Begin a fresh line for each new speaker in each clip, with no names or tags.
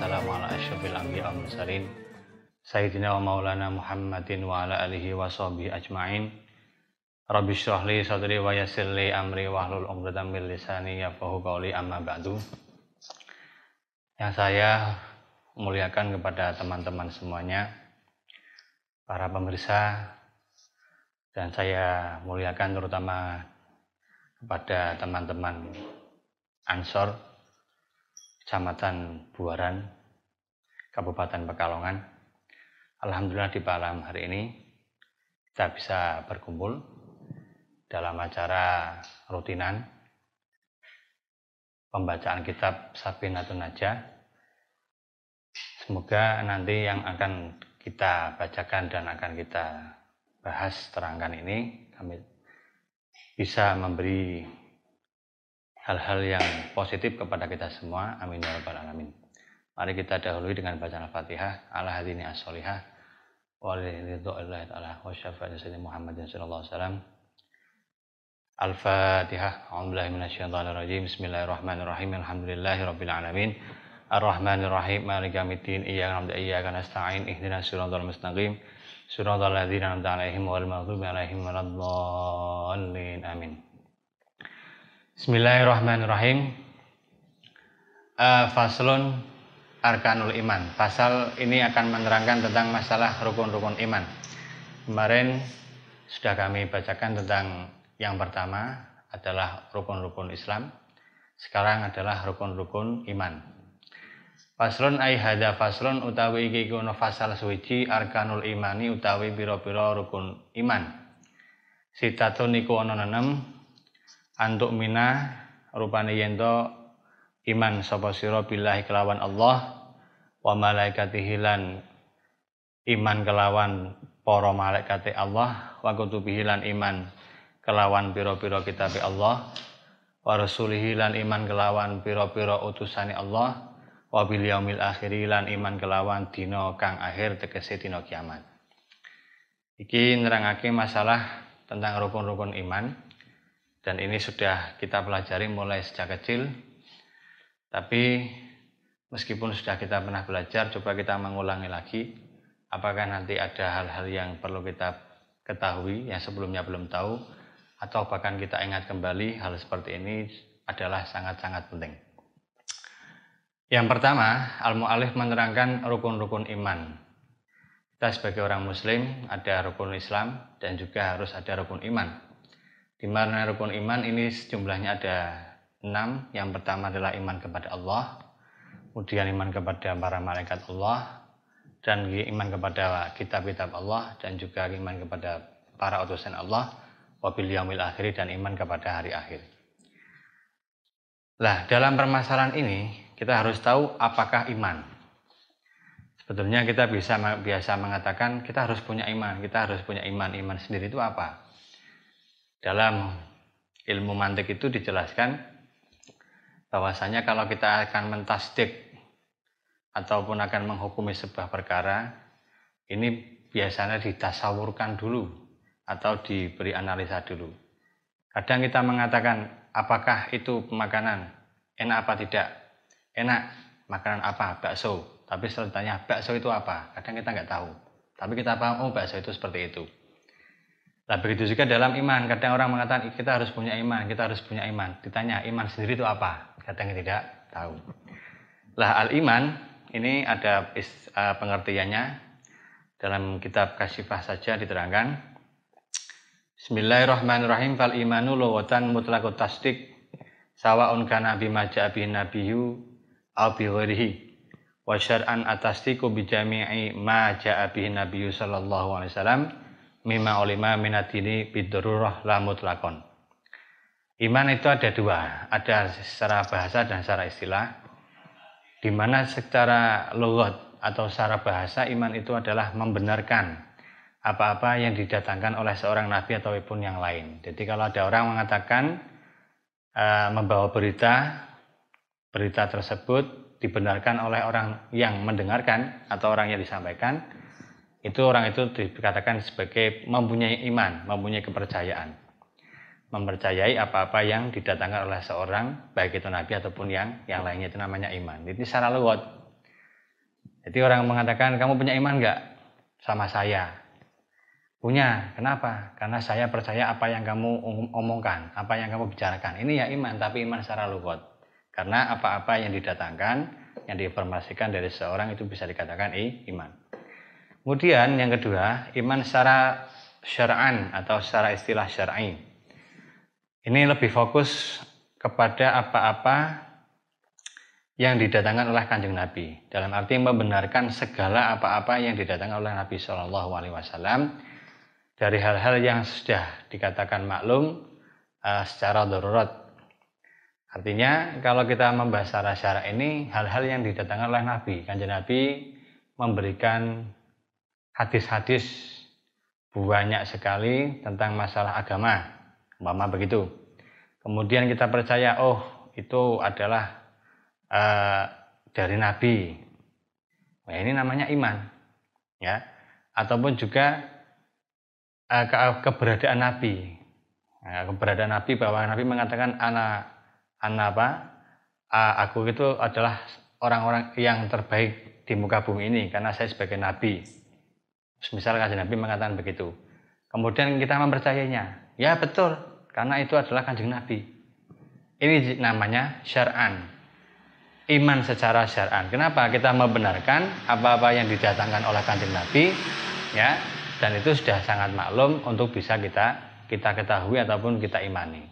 wassalamu ala asyrafil anbiya wal mursalin sayyidina wa maulana Muhammadin wa ala alihi wa sahbihi ajmain. Rabbi shrah li sadri wa yassir li amri wa hlul 'uqdatam min lisani yafqahu qawli amma ba'du. Yang saya muliakan kepada teman-teman semuanya, para pemirsa, dan saya muliakan terutama kepada teman-teman Ansor, Kecamatan Buaran, Kabupaten Pekalongan. Alhamdulillah di malam hari ini kita bisa berkumpul dalam acara rutinan pembacaan kitab Sabinatun Najah. Semoga nanti yang akan kita bacakan dan akan kita bahas terangkan ini kami bisa memberi hal-hal yang positif kepada kita semua. Amin ya rabbal alamin. Mari kita dahului dengan bacaan Al-Fatihah ala hadini as-solihah wa lillahi ta'ala wa syafa'ati sayyidina Muhammadin sallallahu alaihi wasallam. Al-Fatihah. A'udzubillahi minasyaitonir rajim. Bismillahirrahmanirrahim. Alhamdulillahi rabbil alamin. Ar-Rahmanir-Rahim. Maliki yaumiddin. Iyyaka na'budu wa iyyaka nasta'in. Ihdinas siratal mustaqim. Siratal ladzina an'amta 'alaihim ghairil maghdubi 'alaihim waladdallin. Amin. Bismillahirrahmanirrahim. Uh, faslun arkanul iman. Pasal ini akan menerangkan tentang masalah rukun-rukun iman. Kemarin sudah kami bacakan tentang yang pertama adalah rukun-rukun Islam. Sekarang adalah rukun-rukun iman. Faslun ai hada faslun utawi iki kuno fasal suci arkanul imani utawi pira-pira rukun iman. Sitatun niku ana nenem antuk mina rupane yento iman sapa sira billahi kelawan Allah wa malaikatihi lan iman kelawan para malaikate Allah wa kutubihi lan iman kelawan piro-piro kitab Allah wa rasulihi lan iman kelawan piro-piro utusane Allah wa bil yaumil akhiri lan iman kelawan dina kang akhir tegese dina kiamat. Iki nerangake masalah tentang rukun-rukun iman dan ini sudah kita pelajari mulai sejak kecil tapi meskipun sudah kita pernah belajar coba kita mengulangi lagi apakah nanti ada hal-hal yang perlu kita ketahui yang sebelumnya belum tahu atau bahkan kita ingat kembali hal seperti ini adalah sangat-sangat penting. Yang pertama, Al-Mu'alif menerangkan rukun-rukun iman. Kita sebagai orang muslim ada rukun Islam dan juga harus ada rukun iman. Di mana rukun iman ini jumlahnya ada enam. Yang pertama adalah iman kepada Allah, kemudian iman kepada para malaikat Allah, dan iman kepada kitab-kitab Allah, dan juga iman kepada para utusan Allah, wabil yaumil akhir dan iman kepada hari akhir. Nah, dalam permasalahan ini kita harus tahu apakah iman. Sebetulnya kita bisa biasa mengatakan kita harus punya iman, kita harus punya iman. Iman sendiri itu apa? Dalam ilmu mantik itu dijelaskan bahwasanya kalau kita akan mentasdik ataupun akan menghukumi sebuah perkara, ini biasanya ditasawurkan dulu atau diberi analisa dulu. Kadang kita mengatakan, apakah itu makanan? Enak apa tidak? Enak. Makanan apa? Bakso. Tapi setelah ditanya, bakso itu apa? Kadang kita nggak tahu. Tapi kita paham, oh bakso itu seperti itu. Nah begitu juga dalam iman. Kadang orang mengatakan, kita harus punya iman, kita harus punya iman. Ditanya, iman sendiri itu apa? Kadang tidak tahu. Lah al-iman, ini ada uh, pengertiannya. Dalam kitab Kasifah saja diterangkan, Bismillahirrahmanirrahim. Fal imanu lawatan mutlaqut tasdik. Sawaun kana bima ja'a bihi nabiyyu aw bi ghairihi wa syar'an atasdiqu bi jami'i ma ja'a bihi nabiyyu sallallahu alaihi wasallam. Mimma ulima minadini bidururah la mutlaqon Iman itu ada dua, ada secara bahasa dan secara istilah. Di mana secara logot atau secara bahasa iman itu adalah membenarkan apa-apa yang didatangkan oleh seorang nabi ataupun yang lain. Jadi kalau ada orang mengatakan e, membawa berita, berita tersebut dibenarkan oleh orang yang mendengarkan atau orang yang disampaikan, itu orang itu dikatakan sebagai mempunyai iman, mempunyai kepercayaan. Mempercayai apa-apa yang didatangkan oleh seorang baik itu nabi ataupun yang yang lainnya itu namanya iman. Ini secara lugat. Jadi orang mengatakan kamu punya iman enggak sama saya? Punya. Kenapa? Karena saya percaya apa yang kamu omongkan, apa yang kamu bicarakan. Ini ya iman, tapi iman secara lugat. Karena apa-apa yang didatangkan, yang diinformasikan dari seorang itu bisa dikatakan i, iman. Kemudian yang kedua, iman secara syara'an atau secara istilah syar'i. Ini lebih fokus kepada apa-apa yang didatangkan oleh kanjeng Nabi. Dalam arti membenarkan segala apa-apa yang didatangkan oleh Nabi Shallallahu Alaihi Wasallam dari hal-hal yang sudah dikatakan maklum uh, secara darurat. Artinya kalau kita membahas secara syarat ini hal-hal yang didatangkan oleh Nabi, kanjeng Nabi memberikan hadis-hadis banyak sekali tentang masalah agama, umpama begitu. Kemudian kita percaya, oh itu adalah uh, dari Nabi. Nah, ini namanya iman, ya. Ataupun juga uh, ke keberadaan Nabi. Nah, keberadaan Nabi bahwa Nabi mengatakan anak anak apa? Uh, aku itu adalah orang-orang yang terbaik di muka bumi ini karena saya sebagai Nabi. Misalnya Nabi mengatakan begitu. Kemudian kita mempercayainya. Ya betul, karena itu adalah kanjeng Nabi. Ini namanya syar'an. Iman secara syar'an. Kenapa? Kita membenarkan apa-apa yang didatangkan oleh kanjeng Nabi, ya, dan itu sudah sangat maklum untuk bisa kita kita ketahui ataupun kita imani.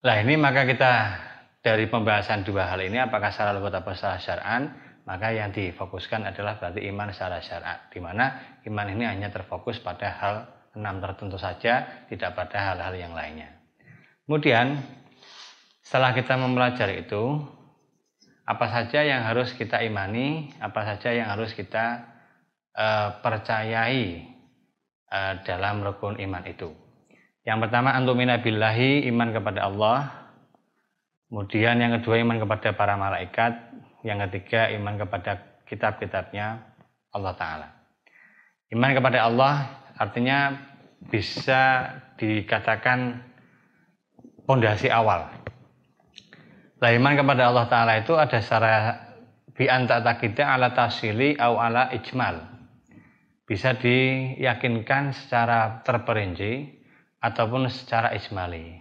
Nah ini maka kita dari pembahasan dua hal ini apakah secara lugat atau secara syar'an maka yang difokuskan adalah berarti iman secara syar'an di mana iman ini hanya terfokus pada hal enam tertentu saja tidak pada hal-hal yang lainnya. Kemudian setelah kita mempelajari itu apa saja yang harus kita imani, apa saja yang harus kita uh, percayai uh, dalam rukun iman itu. Yang pertama antumina billahi iman kepada Allah. Kemudian yang kedua iman kepada para malaikat. Yang ketiga iman kepada kitab-kitabnya Allah Ta'ala. Iman kepada Allah artinya bisa dikatakan pondasi awal. Lah iman kepada Allah Ta'ala itu ada secara bi kita ala tasili au ala ijmal bisa diyakinkan secara terperinci ataupun secara ijmali.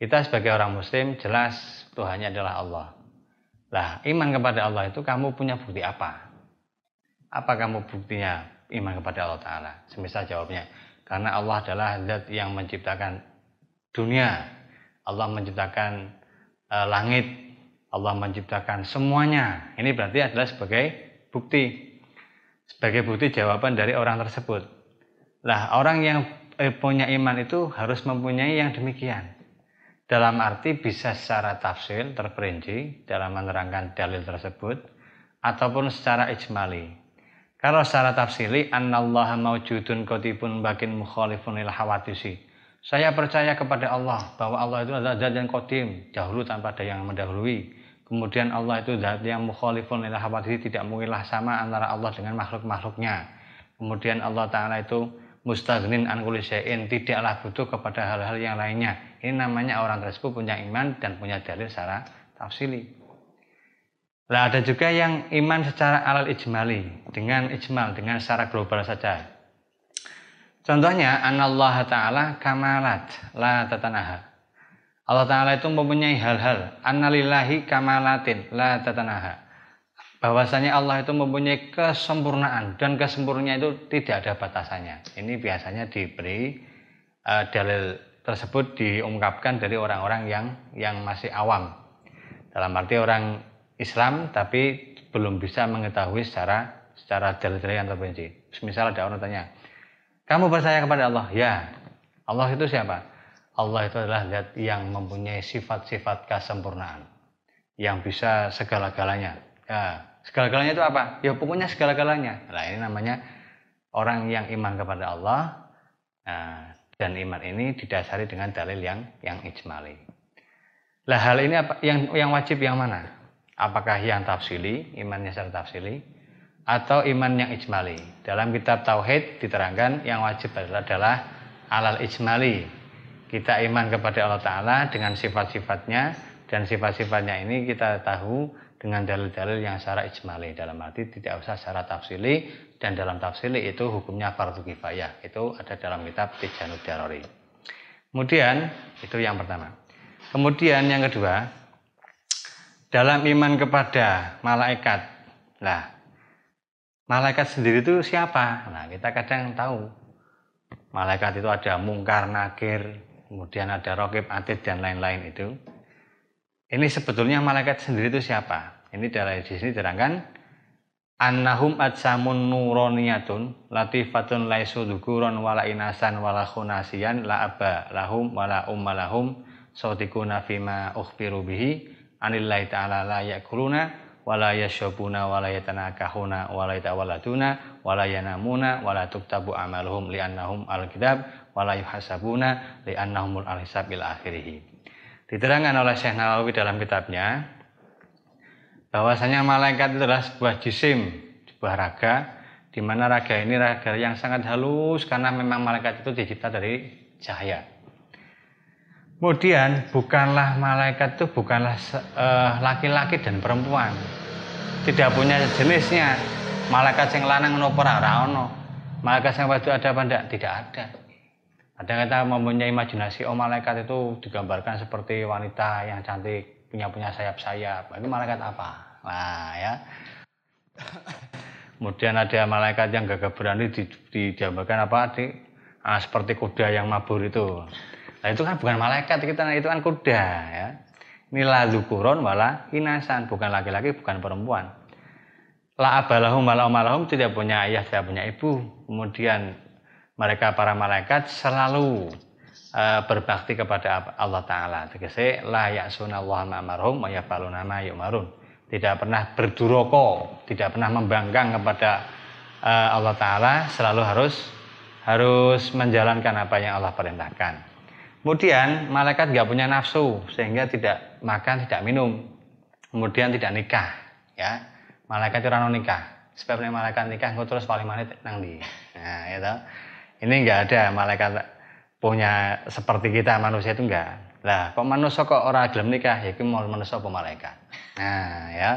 Kita sebagai orang muslim jelas Tuhannya adalah Allah. Lah, iman kepada Allah itu kamu punya bukti apa? Apa kamu buktinya iman kepada Allah Ta'ala? Semisal jawabnya, karena Allah adalah zat yang menciptakan dunia. Allah menciptakan uh, langit. Allah menciptakan semuanya. Ini berarti adalah sebagai bukti sebagai bukti jawaban dari orang tersebut. Lah, orang yang eh, punya iman itu harus mempunyai yang demikian. Dalam arti bisa secara tafsir terperinci dalam menerangkan dalil tersebut ataupun secara ijmali. Kalau secara tafsiri annallaha maujudun qatibun bakin mukhalifun lil hawadisi. Saya percaya kepada Allah bahwa Allah itu adalah zat yang kodim, dahulu tanpa ada yang mendahului Kemudian Allah itu zat yang mukhalifun ila hawadisi tidak mungkinlah sama antara Allah dengan makhluk-makhluknya. Kemudian Allah Ta'ala itu mustaghnin an syai'in, tidaklah butuh kepada hal-hal yang lainnya. Ini namanya orang tersebut punya iman dan punya dalil secara tafsili. Nah, ada juga yang iman secara alal ijmali, dengan ijmal, dengan secara global saja. Contohnya, anallah ta'ala kamalat, la tatanaha. Allah Ta'ala itu mempunyai hal-hal annalillahi kamalatin la tatanaha bahwasanya Allah itu mempunyai kesempurnaan dan kesempurnaan itu tidak ada batasannya ini biasanya diberi uh, dalil tersebut diungkapkan dari orang-orang yang yang masih awam dalam arti orang Islam tapi belum bisa mengetahui secara secara dalil-dalil yang terperinci. Misal ada orang tanya, kamu percaya kepada Allah? Ya. Allah itu siapa? Allah itu adalah zat yang mempunyai sifat-sifat kesempurnaan yang bisa segala-galanya. Ya, segala-galanya itu apa? Ya pokoknya segala-galanya. Nah ini namanya orang yang iman kepada Allah nah, dan iman ini didasari dengan dalil yang yang ijmali. Lah hal ini apa yang yang wajib yang mana? Apakah yang tafsili, imannya secara tafsili atau iman yang ijmali? Dalam kitab tauhid diterangkan yang wajib adalah, adalah alal ijmali. Kita iman kepada Allah Ta'ala dengan sifat-sifatnya dan sifat-sifatnya ini kita tahu dengan dalil-dalil yang secara ijmali. Dalam arti tidak usah secara tafsili dan dalam tafsili itu hukumnya fardu kifayah. Itu ada dalam kitab Tijanud Darori kemudian itu yang pertama. Kemudian yang kedua dalam iman kepada malaikat. Lah malaikat sendiri itu siapa? Nah kita kadang tahu. Malaikat itu ada mungkar nakir kemudian ada rokib atid dan lain-lain itu. Ini sebetulnya malaikat sendiri itu siapa? Ini dari di sini terangkan. Annahum atsamun nuroniyatun latifatun laisu dukuron wala inasan wala khunasiyan la aba lahum wala umma lahum sautikuna fima ukhbiru bihi anillahi ta'ala la yakuluna wala yashabuna wala yatanakahuna wala yatawaladuna wala yanamuna wala tuktabu amaluhum li'annahum al-kitab wala yuhasabuna li'annahumul al-hisab ila akhirih. Diterangkan oleh Syekh Nawawi dalam kitabnya bahwasanya malaikat itu adalah sebuah jisim, sebuah raga di mana raga ini raga yang sangat halus karena memang malaikat itu dicipta dari cahaya. Kemudian bukanlah malaikat itu bukanlah eh, laki-laki uh, dan perempuan. Tidak punya jenisnya. Malaikat yang lanang nopo ora ono. Malaikat yang waduk ada apa enggak? Tidak ada. Ada kita mempunyai imajinasi oh malaikat itu digambarkan seperti wanita yang cantik punya punya sayap-sayap. Itu malaikat apa? Nah ya. Kemudian ada malaikat yang gagah berani digambarkan apa? Di, ah, seperti kuda yang mabur itu. Nah itu kan bukan malaikat kita, itu kan kuda ya. Ini la zukuron wala inasan, bukan laki-laki, bukan perempuan. La abalahum wala umalahum tidak punya ayah, tidak punya ibu. Kemudian mereka para malaikat selalu uh, berbakti kepada Allah Ta'ala. Tegese la ya'sunallaha ma'marhum wa yafaluna ma yu'marun. Tidak pernah berduroko, tidak pernah membanggang kepada uh, Allah Ta'ala, selalu harus harus menjalankan apa yang Allah perintahkan. Kemudian malaikat nggak punya nafsu sehingga tidak makan, tidak minum. Kemudian tidak nikah, ya. Malaikat itu rano nikah. Sebab malaikat nikah nggak terus paling manit nang di. Nah, itu. Ini nggak ada malaikat punya seperti kita manusia itu enggak. Lah, kok manusia kok orang gelem nikah? Ya mau manusia apa malaikat. Nah, ya.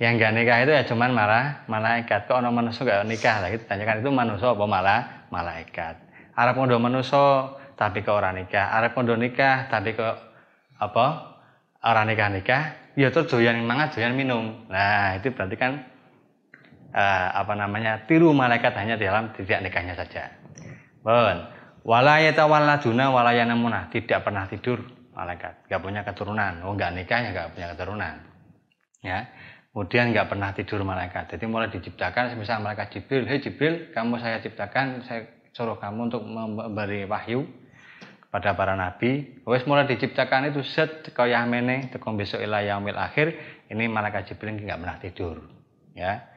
Yang enggak nikah itu ya cuman malah malaikat. Kok orang manusia enggak nikah? Lah itu tanyakan itu manusia apa malah malaikat. Arab ngondo manusia tapi ke orang nikah. Arep kondo nikah tapi ke apa? Orang nikah nikah. Ya terus doyan mangan doyan minum. Nah itu berarti kan uh, apa namanya tiru malaikat hanya dalam tidak nikahnya saja. Bon. Waladuna walayanamuna tidak pernah tidur malaikat. Nggak punya keturunan. Oh nggak nikahnya nggak punya keturunan. Ya. Kemudian nggak pernah tidur malaikat. Jadi mulai diciptakan misal malaikat Jibril hei Jibril kamu saya ciptakan saya suruh kamu untuk memberi wahyu pada para nabi. Wes mulai diciptakan itu set kaya mene tekom besok ilah yaumil akhir ini malaikat jibril nggak pernah tidur ya.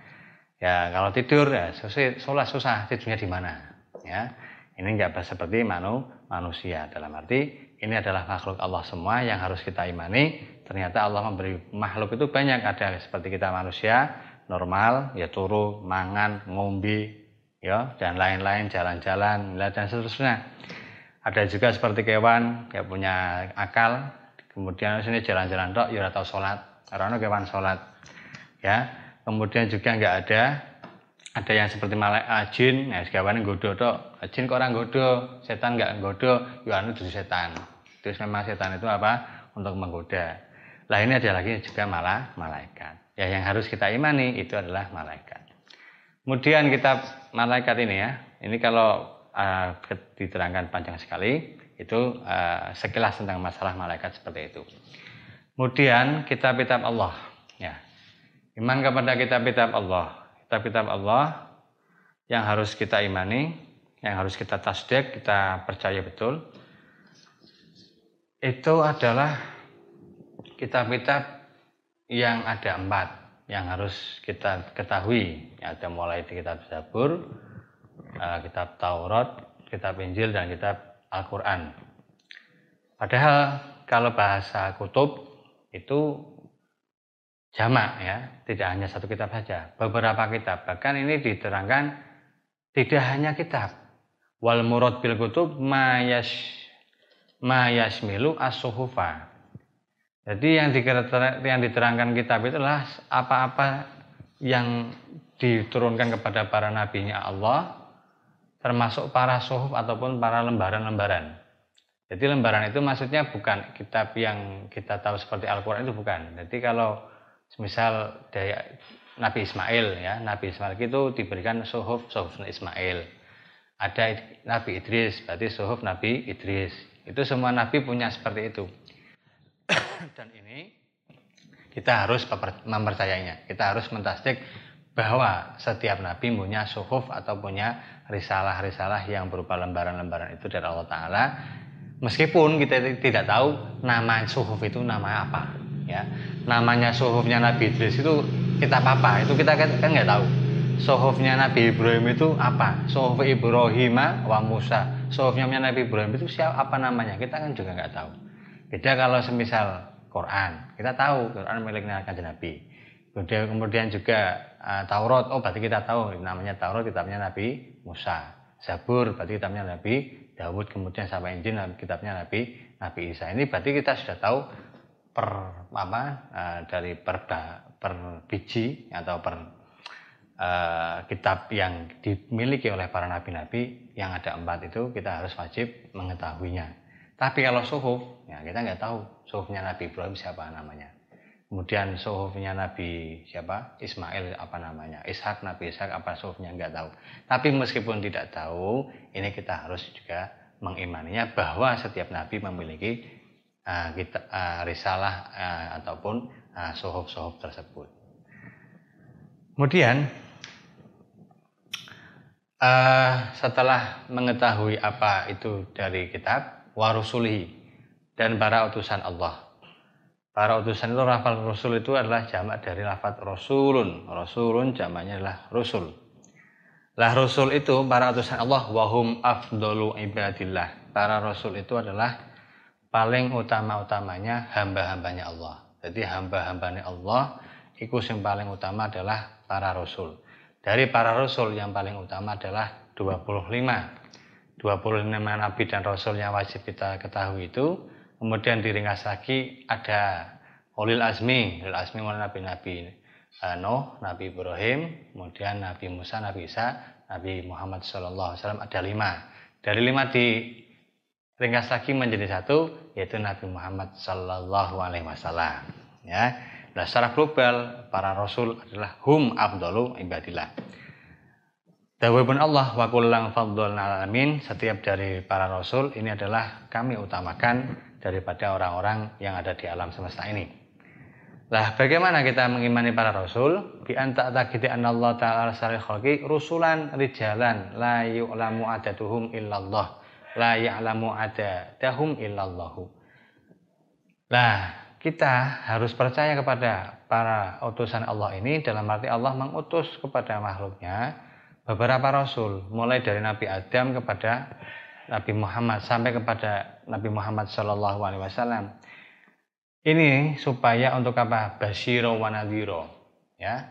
Ya kalau tidur ya susah susah, susah tidurnya di mana ya. Ini nggak seperti manu, manusia. Dalam arti ini adalah makhluk Allah semua yang harus kita imani. Ternyata Allah memberi makhluk itu banyak. Ada seperti kita manusia normal ya turu mangan ngombe ya dan lain-lain jalan-jalan dan seterusnya ada juga seperti kewan yang punya akal. Kemudian sini jalan-jalan tok ya tahu sholat. Karena kewan sholat. Ya kemudian juga nggak ada. Ada yang seperti malaikat uh, jin. Ya kawan godo tok. Jin kok orang godo setan nggak godo ya anu itu setan. Terus memang setan itu apa? Untuk menggoda. Lah ini ada lagi juga malah malaikat. Ya yang harus kita imani itu adalah malaikat. Kemudian kita malaikat ini ya. Ini kalau uh, diterangkan panjang sekali itu uh, sekilas tentang masalah malaikat seperti itu. Kemudian kitab-kitab Allah, ya. Iman kepada kitab-kitab Allah. Kitab-kitab Allah yang harus kita imani, yang harus kita tasdek, kita percaya betul. Itu adalah kitab-kitab yang ada empat yang harus kita ketahui. Ada mulai di kitab Zabur, uh, kitab Taurat, kitab Injil dan kitab Al-Qur'an. Padahal kalau bahasa kutub itu jamak ya, tidak hanya satu kitab saja, beberapa kitab. Bahkan ini diterangkan tidak hanya kitab. Wal murad bil kutub mayas ma yasmilu as-suhufa. Jadi yang, yang diterangkan kitab itu adalah apa-apa yang diturunkan kepada para nabinya Allah termasuk para suhuf ataupun para lembaran-lembaran. Jadi lembaran itu maksudnya bukan kitab yang kita tahu seperti Al-Quran itu bukan. Jadi kalau misal dari Nabi Ismail ya, Nabi Ismail itu diberikan suhuf, suhuf Ismail. Ada Nabi Idris, berarti suhuf Nabi Idris. Itu semua Nabi punya seperti itu. Dan ini kita harus mempercayainya. Kita harus mentasdik bahwa setiap nabi punya suhuf atau punya risalah-risalah yang berupa lembaran-lembaran itu dari Allah Ta'ala. Meskipun kita tidak tahu nama suhuf itu nama apa ya. Namanya suhufnya Nabi Idris itu kita apa? Itu kita kan, kan nggak tahu. Suhufnya Nabi Ibrahim itu apa? Suhuf Ibrahim wa Musa. Suhufnya Nabi Ibrahim itu siapa apa namanya? Kita kan juga nggak tahu. Beda kalau semisal Quran. Kita tahu Quran miliknya kanjeng Nabi. Kemudian, kemudian juga uh, Taurat, oh berarti kita tahu namanya Taurat kitabnya Nabi Musa. Zabur berarti kitabnya Nabi Dawud, kemudian sampai Injil kitabnya Nabi Nabi Isa. Ini berarti kita sudah tahu per apa uh, dari per, per biji atau per uh, kitab yang dimiliki oleh para nabi-nabi yang ada empat itu kita harus wajib mengetahuinya. Tapi kalau suhuf, ya kita nggak tahu suhufnya Nabi Ibrahim siapa namanya. Kemudian suhufnya Nabi siapa? Ismail apa namanya? Ishak Nabi Ishak apa suhufnya nggak tahu. Tapi meskipun tidak tahu, ini kita harus juga mengimaninya bahwa setiap nabi memiliki uh, kita, uh, risalah uh, ataupun uh, suhuf-suhuf tersebut. Kemudian uh, setelah mengetahui apa itu dari kitab warusuli dan para utusan Allah Para utusan itu lafal rasul itu adalah jamak dari lafat rasulun. Rasulun jamaknya adalah rasul. Lah rasul itu para utusan Allah wahum afdolu ibadillah. Para rasul itu adalah paling utama-utamanya hamba-hambanya Allah. Jadi hamba-hambanya Allah itu yang paling utama adalah para rasul. Dari para rasul yang paling utama adalah 25. 25 nabi dan rasul yang wajib kita ketahui itu Kemudian diringkas lagi ada Ulil Azmi, Ulil Azmi mulai nabi-nabi uh, Nuh, Nabi Ibrahim, kemudian Nabi Musa, Nabi Isa, Nabi Muhammad SAW ada lima. Dari lima di ringkas lagi menjadi satu yaitu Nabi Muhammad Sallallahu Alaihi Wasallam. Ya, nah secara global para Rasul adalah hum abdulu ibadillah. Dawabun Allah wa kullang alamin setiap dari para Rasul ini adalah kami utamakan daripada orang-orang yang ada di alam semesta ini. Lah bagaimana kita mengimani para rasul? Bi anta takiti Allah ta'ala sari khalqi rusulan rijalan la yu'lamu adatuhum illallah la ya'lamu adadahum illallahu. Lah kita harus percaya kepada para utusan Allah ini dalam arti Allah mengutus kepada makhluknya beberapa rasul mulai dari Nabi Adam kepada Nabi Muhammad sampai kepada Nabi Muhammad Shallallahu Alaihi Wasallam. Ini supaya untuk apa? Basiro wanadiro, ya,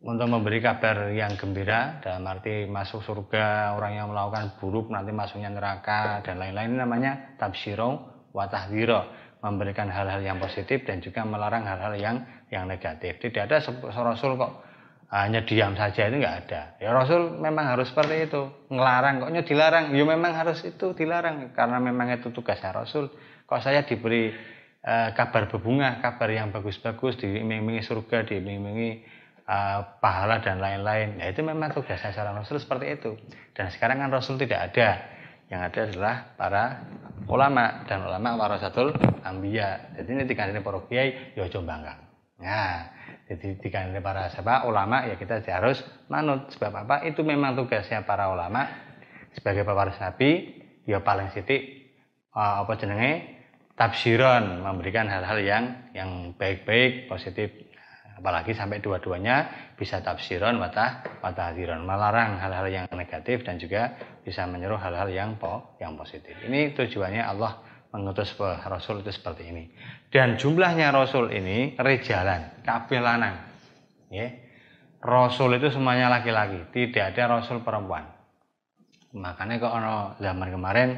untuk memberi kabar yang gembira dalam arti masuk surga orang yang melakukan buruk nanti masuknya neraka dan lain-lain namanya tabsiro watahdiro memberikan hal-hal yang positif dan juga melarang hal-hal yang yang negatif. Tidak ada rasul kok hanya diam saja itu nggak ada. Ya Rasul memang harus seperti itu, ngelarang koknya dilarang. Ya memang harus itu dilarang karena memang itu tugasnya Rasul. Kok saya diberi uh, kabar berbunga, kabar yang bagus-bagus, diiming-imingi surga, diiming-imingi uh, pahala dan lain-lain. Ya itu memang tugasnya seorang Rasul seperti itu. Dan sekarang kan Rasul tidak ada. Yang ada adalah para ulama dan ulama warasatul ambia. Jadi ini ini para kiai, ya coba. Nah, jadi dikandani para siapa? Ulama ya kita harus manut. Sebab apa? Itu memang tugasnya para ulama. Sebagai pewaris nabi ya paling sitik uh, apa jenenge? Tafsiran memberikan hal-hal yang yang baik-baik positif. Apalagi sampai dua-duanya bisa tafsiran watah watahdiran melarang hal-hal yang negatif dan juga bisa menyuruh hal-hal yang po yang positif. Ini tujuannya Allah mengutus rasul itu seperti ini. Dan jumlahnya rasul ini rejalan, kabeh lanang. Ya. Rasul itu semuanya laki-laki, tidak ada rasul perempuan. Makanya kok ono zaman kemarin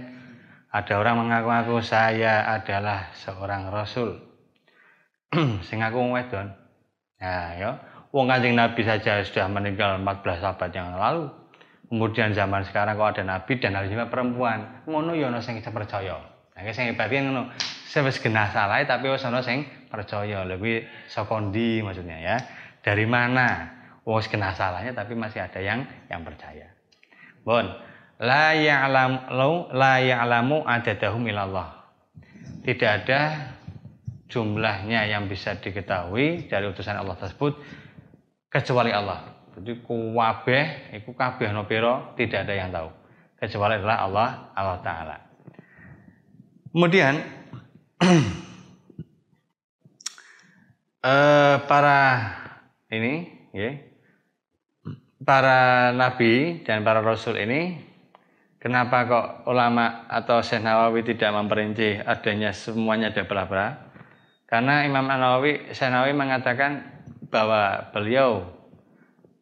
ada orang mengaku-ngaku saya adalah seorang rasul. Sing ngaku wedon. Nah, ya. Wong Kanjeng Nabi saja sudah meninggal 14 abad yang lalu. Kemudian zaman sekarang kok ada nabi dan harus juga perempuan. Ngono ya ono sing percaya. Nah, sing hebat ngono. Sewis genah salah tapi wis ono sing percaya. Lebih saka maksudnya ya. Dari mana? Wong genah salahnya tapi masih ada yang yang percaya. Bon, la ya'lamu la ya'lamu adadahum ilallah. Tidak ada jumlahnya yang bisa diketahui dari utusan Allah tersebut kecuali Allah. Jadi kuwabeh iku kabeh no tidak ada yang tahu kecuali adalah Allah Allah taala. Kemudian eh, para ini ya, para nabi dan para rasul ini kenapa kok ulama atau Syekh Nawawi tidak memperinci adanya semuanya ada belah Karena Imam Nawawi, Syekh Nawawi mengatakan bahwa beliau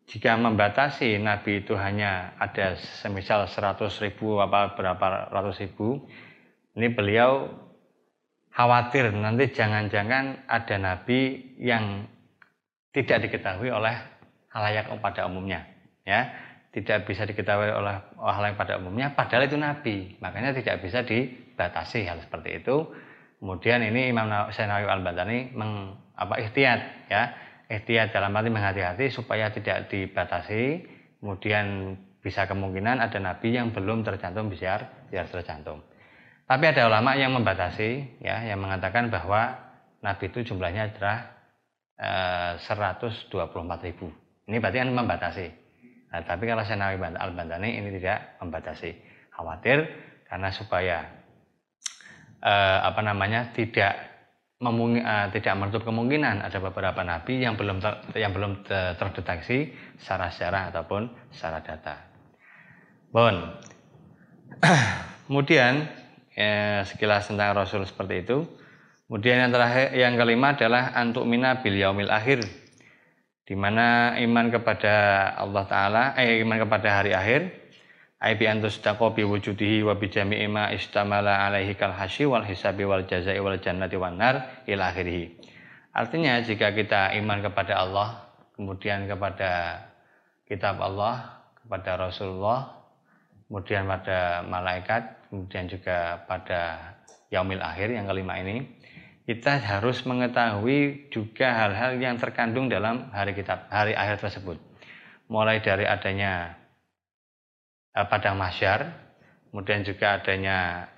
jika membatasi Nabi itu hanya ada semisal 100 ribu apa berapa ratus ribu ini beliau khawatir nanti jangan-jangan ada Nabi yang tidak diketahui oleh halayak pada umumnya ya. Tidak bisa diketahui oleh hal yang pada umumnya padahal itu nabi. Makanya tidak bisa dibatasi hal seperti itu. Kemudian ini Imam Syekh Al-Bantani meng, apa ya. Ikhtiat dalam arti menghati-hati supaya tidak dibatasi. Kemudian bisa kemungkinan ada nabi yang belum tercantum biar biar tercantum tapi ada ulama yang membatasi ya yang mengatakan bahwa nabi itu jumlahnya adalah eh, 124 ribu ini berarti kan membatasi Nah, tapi kalau Senawi Al-Bantani ini tidak membatasi. Khawatir karena supaya eh, apa namanya tidak memung, eh, tidak menutup kemungkinan ada beberapa nabi yang belum ter, yang belum terdeteksi secara sejarah ataupun secara data. Bon. Kemudian eh, sekilas tentang Rasul seperti itu. Kemudian yang terakhir yang kelima adalah antuk mina bil yaumil akhir di mana iman kepada Allah taala eh iman kepada hari akhir ai bi antus bi wujudihi wa bi jami'i ma istamala alaihi kal hasyi wal hisabi wal jazai wal jannati wan nar ila. Artinya jika kita iman kepada Allah, kemudian kepada kitab Allah, kepada Rasulullah, kemudian pada malaikat, kemudian juga pada yaumil akhir yang kelima ini, kita harus mengetahui juga hal-hal yang terkandung dalam hari kitab hari akhir tersebut. Mulai dari adanya eh, padang masyar kemudian juga adanya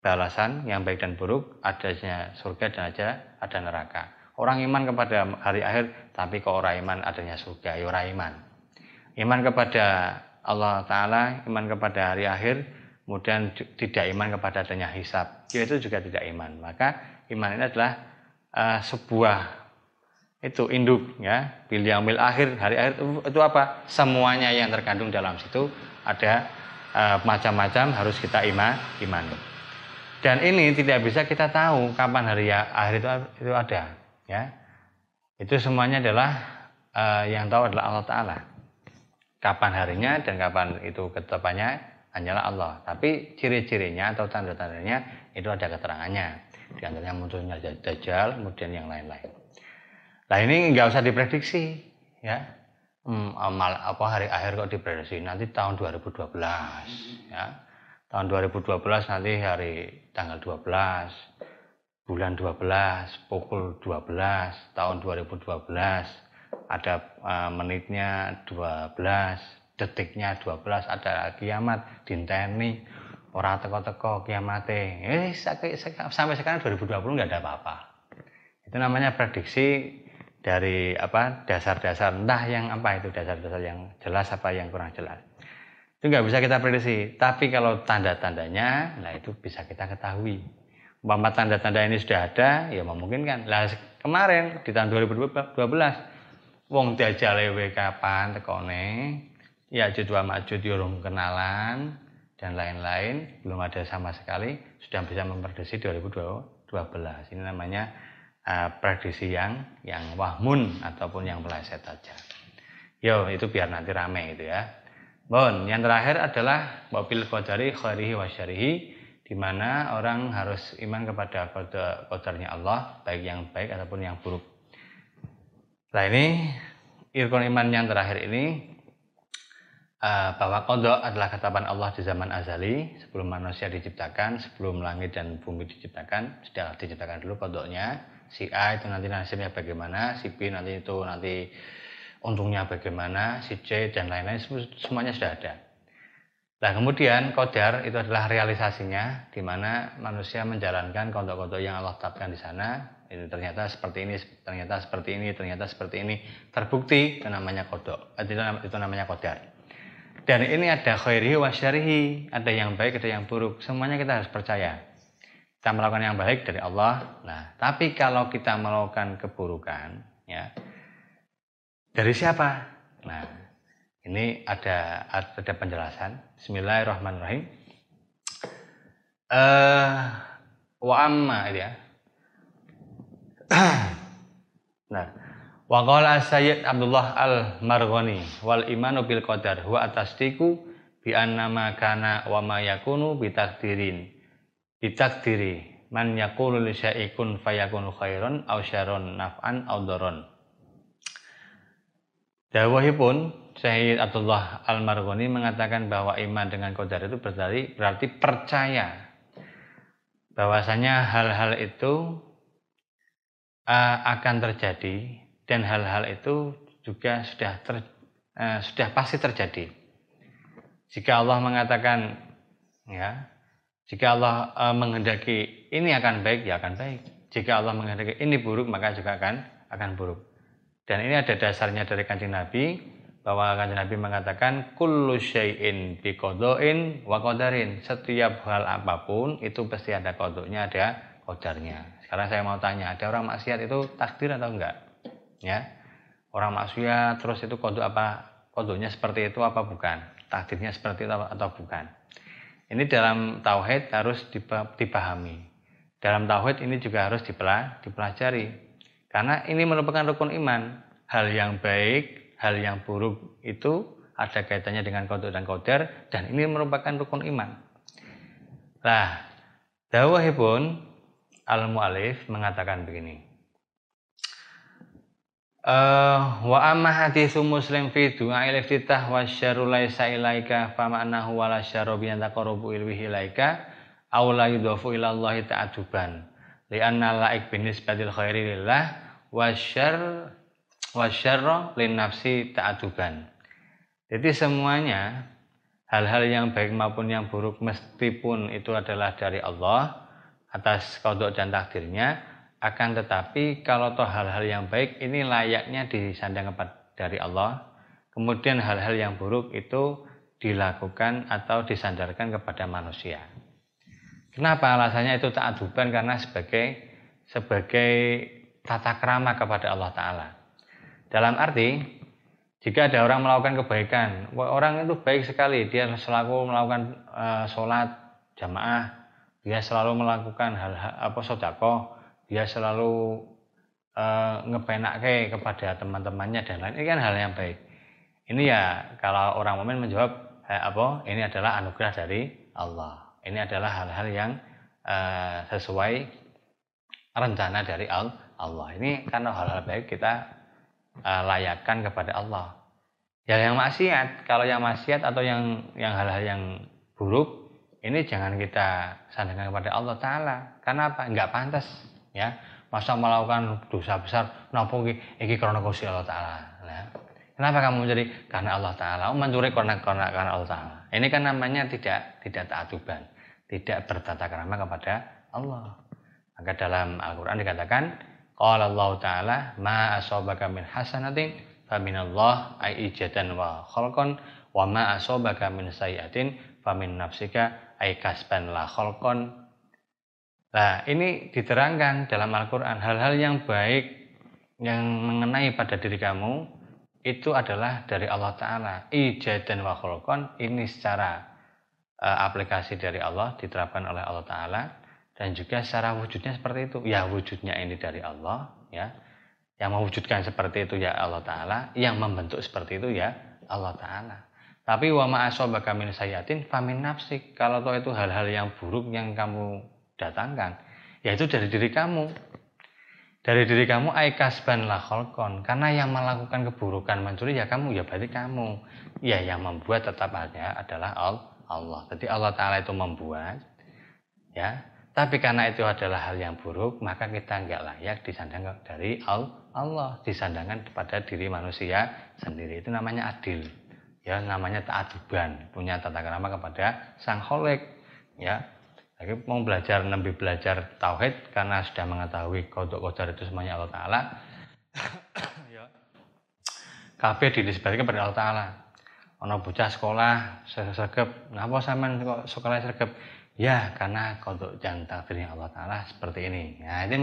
balasan yang baik dan buruk adanya surga dan aja ada neraka. Orang iman kepada hari akhir tapi kok orang iman adanya surga? Ya orang iman. Iman kepada Allah Ta'ala iman kepada hari akhir kemudian tidak iman kepada adanya hisab. Ya itu juga tidak iman. Maka iman ini adalah uh, sebuah itu induk ya. Bil yaumil akhir hari akhir itu, itu apa? Semuanya yang terkandung dalam situ ada uh, macam-macam harus kita iman imani. Dan ini tidak bisa kita tahu kapan hari ya, akhir itu itu ada ya. Itu semuanya adalah uh, yang tahu adalah Allah Taala. Kapan harinya dan kapan itu ketetapannya hanyalah Allah tapi ciri-cirinya atau tanda-tandanya itu ada keterangannya di antaranya munculnya Dajjal, kemudian yang lain-lain. Nah ini nggak usah diprediksi, ya. Hmm, apa hari akhir kok diprediksi nanti tahun 2012, ya. Tahun 2012 nanti hari tanggal 12, bulan 12, pukul 12, tahun 2012 ada uh, menitnya 12, detiknya 12, ada kiamat, dinteni orang teko-teko kiamate. Eh sampai sekarang 2020 nggak ada apa-apa. Itu namanya prediksi dari apa dasar-dasar entah yang apa itu dasar-dasar yang jelas apa yang kurang jelas. Itu nggak bisa kita prediksi. Tapi kalau tanda-tandanya, nah itu bisa kita ketahui. Umpama tanda-tanda ini sudah ada, ya memungkinkan. Lah kemarin di tahun 2012, wong diajale kapan tekone, ya jadwal majud urung kenalan, dan lain-lain. Belum ada sama sekali. Sudah bisa memprediksi 2012 ini namanya uh, prediksi yang yang wahmun ataupun yang meleset saja. Yo itu biar nanti rame itu ya. Bon, yang terakhir adalah mobil qadari khairihi wa syarihi di mana orang harus iman kepada kodarnya Allah, baik yang baik ataupun yang buruk. Nah ini irkon iman yang terakhir ini uh, bahwa kodok adalah ketetapan Allah di zaman azali sebelum manusia diciptakan, sebelum langit dan bumi diciptakan, sudah diciptakan dulu kodoknya. Si A itu nanti nasibnya bagaimana, si B nanti itu nanti untungnya bagaimana, si C dan lain-lain semuanya sudah ada. Nah kemudian kodar itu adalah realisasinya di mana manusia menjalankan kodok-kodok yang Allah tetapkan di sana. Ini ternyata seperti ini, ternyata seperti ini, ternyata seperti ini. Terbukti itu namanya kodok, itu namanya kodar. Dan ini ada khairihi wa syarihi, ada yang baik, ada yang buruk. Semuanya kita harus percaya. Kita melakukan yang baik dari Allah. Nah, tapi kalau kita melakukan keburukan, ya dari siapa? Nah, ini ada ada penjelasan. Bismillahirrahmanirrahim. Uh, wa amma ya. nah, wa qala Sayyid Abdullah Al-Marghani wal imanu bil qadar huwa atasdiku bi annama kana wa ma yakunu bi takdirin. Bi takdiri man yaqulu li syai'in fayakunu khairan aw syarrun naf'an aw daron. Dawahipun Syahid Abdullah Al-Marghani mengatakan bahwa iman dengan qadar itu berarti berarti percaya bahwasanya hal-hal itu uh, akan terjadi dan hal-hal itu juga sudah ter, uh, sudah pasti terjadi. Jika Allah mengatakan ya, jika Allah uh, menghendaki ini akan baik ya akan baik. Jika Allah menghendaki ini buruk maka juga akan akan buruk. Dan ini ada dasarnya dari kancing Nabi bahwa kanjeng Nabi mengatakan kullu syai'in biqada'in wa qadarin. Setiap hal apa pun itu pasti ada kodoknya, ada kodarnya. Sekarang saya mau tanya, ada orang maksiat itu takdir atau enggak? Ya. Orang maksiat terus itu kodok apa? Kodoknya seperti itu apa bukan? Takdirnya seperti itu atau bukan? Ini dalam tauhid harus dipahami. Dalam tauhid ini juga harus dipelajari. Karena ini merupakan rukun iman. Hal yang baik hal yang buruk itu ada kaitannya dengan kodok dan koder dan ini merupakan rukun iman. Nah, dawahipun al-mu'alif mengatakan begini. Uh, wa amma hadithu muslim fi du'a iftitah wa syarru laisa ilaika fa ma'nahu wa la syarru bi taqarrubu ilaihi ilaika aw la yudafu ila Allah ta'atuban li anna la'ik bin nisbatil khairi lillah wa syarr wasyarra lin nafsi ta'aduban. Jadi semuanya hal-hal yang baik maupun yang buruk meskipun itu adalah dari Allah atas kodok dan takdirnya akan tetapi kalau toh hal-hal yang baik ini layaknya disandang dari Allah. Kemudian hal-hal yang buruk itu dilakukan atau disandarkan kepada manusia. Kenapa alasannya itu ta'aduban karena sebagai sebagai tata krama kepada Allah Ta'ala. Dalam arti, jika ada orang melakukan kebaikan, orang itu baik sekali, dia selalu melakukan uh, sholat jamaah, dia selalu melakukan hal-hal apa sodako, dia selalu uh, ngepenake kepada teman-temannya dan lain. Ini kan hal yang baik. Ini ya kalau orang mukmin menjawab eh, apa? Ini adalah anugerah dari Allah. Ini adalah hal-hal yang uh, sesuai rencana dari Allah. Ini karena hal-hal baik kita uh, layakkan kepada Allah. Ya yang maksiat, kalau yang maksiat atau yang yang hal-hal yang buruk ini jangan kita sandarkan kepada Allah Taala. Karena apa? Enggak pantas, ya. Masa melakukan dosa besar, napa iki iki karena Gusti Allah Taala. Nah, kenapa kamu menjadi karena Allah Taala? Oh, mencuri karena karena karena Allah Taala. Ini kan namanya tidak tidak taatuban, tidak bertata krama kepada Allah. Maka dalam Al-Qur'an dikatakan Qala Allah Ta'ala ma asabaka min hasanatin faminallah ay ijatan wa khalqan wa ma asabaka min sayyatin famin nafsika ay kasban la khalqan. Nah, ini diterangkan dalam Al-Qur'an. Hal-hal yang baik yang mengenai pada diri kamu itu adalah dari Allah Ta'ala. Ijadan wa khalqan ini secara uh, aplikasi dari Allah diterapkan oleh Allah Ta'ala. Dan juga secara wujudnya seperti itu. Ya wujudnya ini dari Allah ya. Yang mewujudkan seperti itu ya Allah Ta'ala. Yang membentuk seperti itu ya Allah Ta'ala. Tapi wa ma'asobaka min sayatin famin nafsik. Kalau itu hal-hal yang buruk yang kamu datangkan, yaitu dari diri kamu. Dari diri kamu aikasban lah kholkon. Karena yang melakukan keburukan mencuri ya kamu, ya berarti kamu. Ya yang membuat tetap ada adalah Allah. Jadi Allah Ta'ala itu membuat. ya. Tapi karena itu adalah hal yang buruk, maka kita nggak layak disandang dari Allah. Disandangkan kepada diri manusia sendiri. Itu namanya adil ya namanya ta'aduban punya tata kerama kepada sang kholek ya jadi mau belajar nabi belajar tauhid karena sudah mengetahui kodok kodar itu semuanya Allah Taala. Ya. Kabeh dinisbatkan kepada Allah Taala. Ono bocah sekolah sergap ngapa sampean kok sekolah sergap ya karena kodok dan takdirnya Allah Taala seperti ini. Nah ini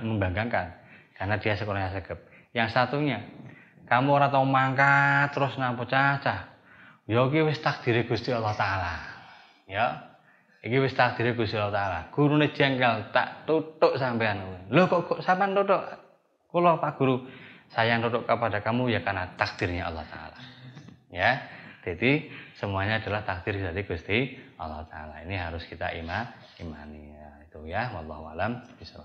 membanggakan karena dia sekolahnya sergap yang satunya kamu ora tau mangkat terus napa cacah ya iki wis takdire Gusti Allah taala. Ya iki wis takdire Gusti Allah taala. Gurune jengkel tak tutuk sampean. Lho kok kok sampean tutuk? Kula Pak Guru saya tutuk kepada kamu ya karena takdirnya Allah taala. Ya jadi semuanya adalah takdir dari Gusti Allah taala. Ini harus kita ima imani ya itu ya. Wallahu alam bisa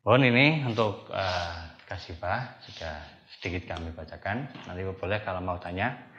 Bon ini untuk uh, kasifah sudah sedikit kami bacakan. Nanti boleh kalau mau tanya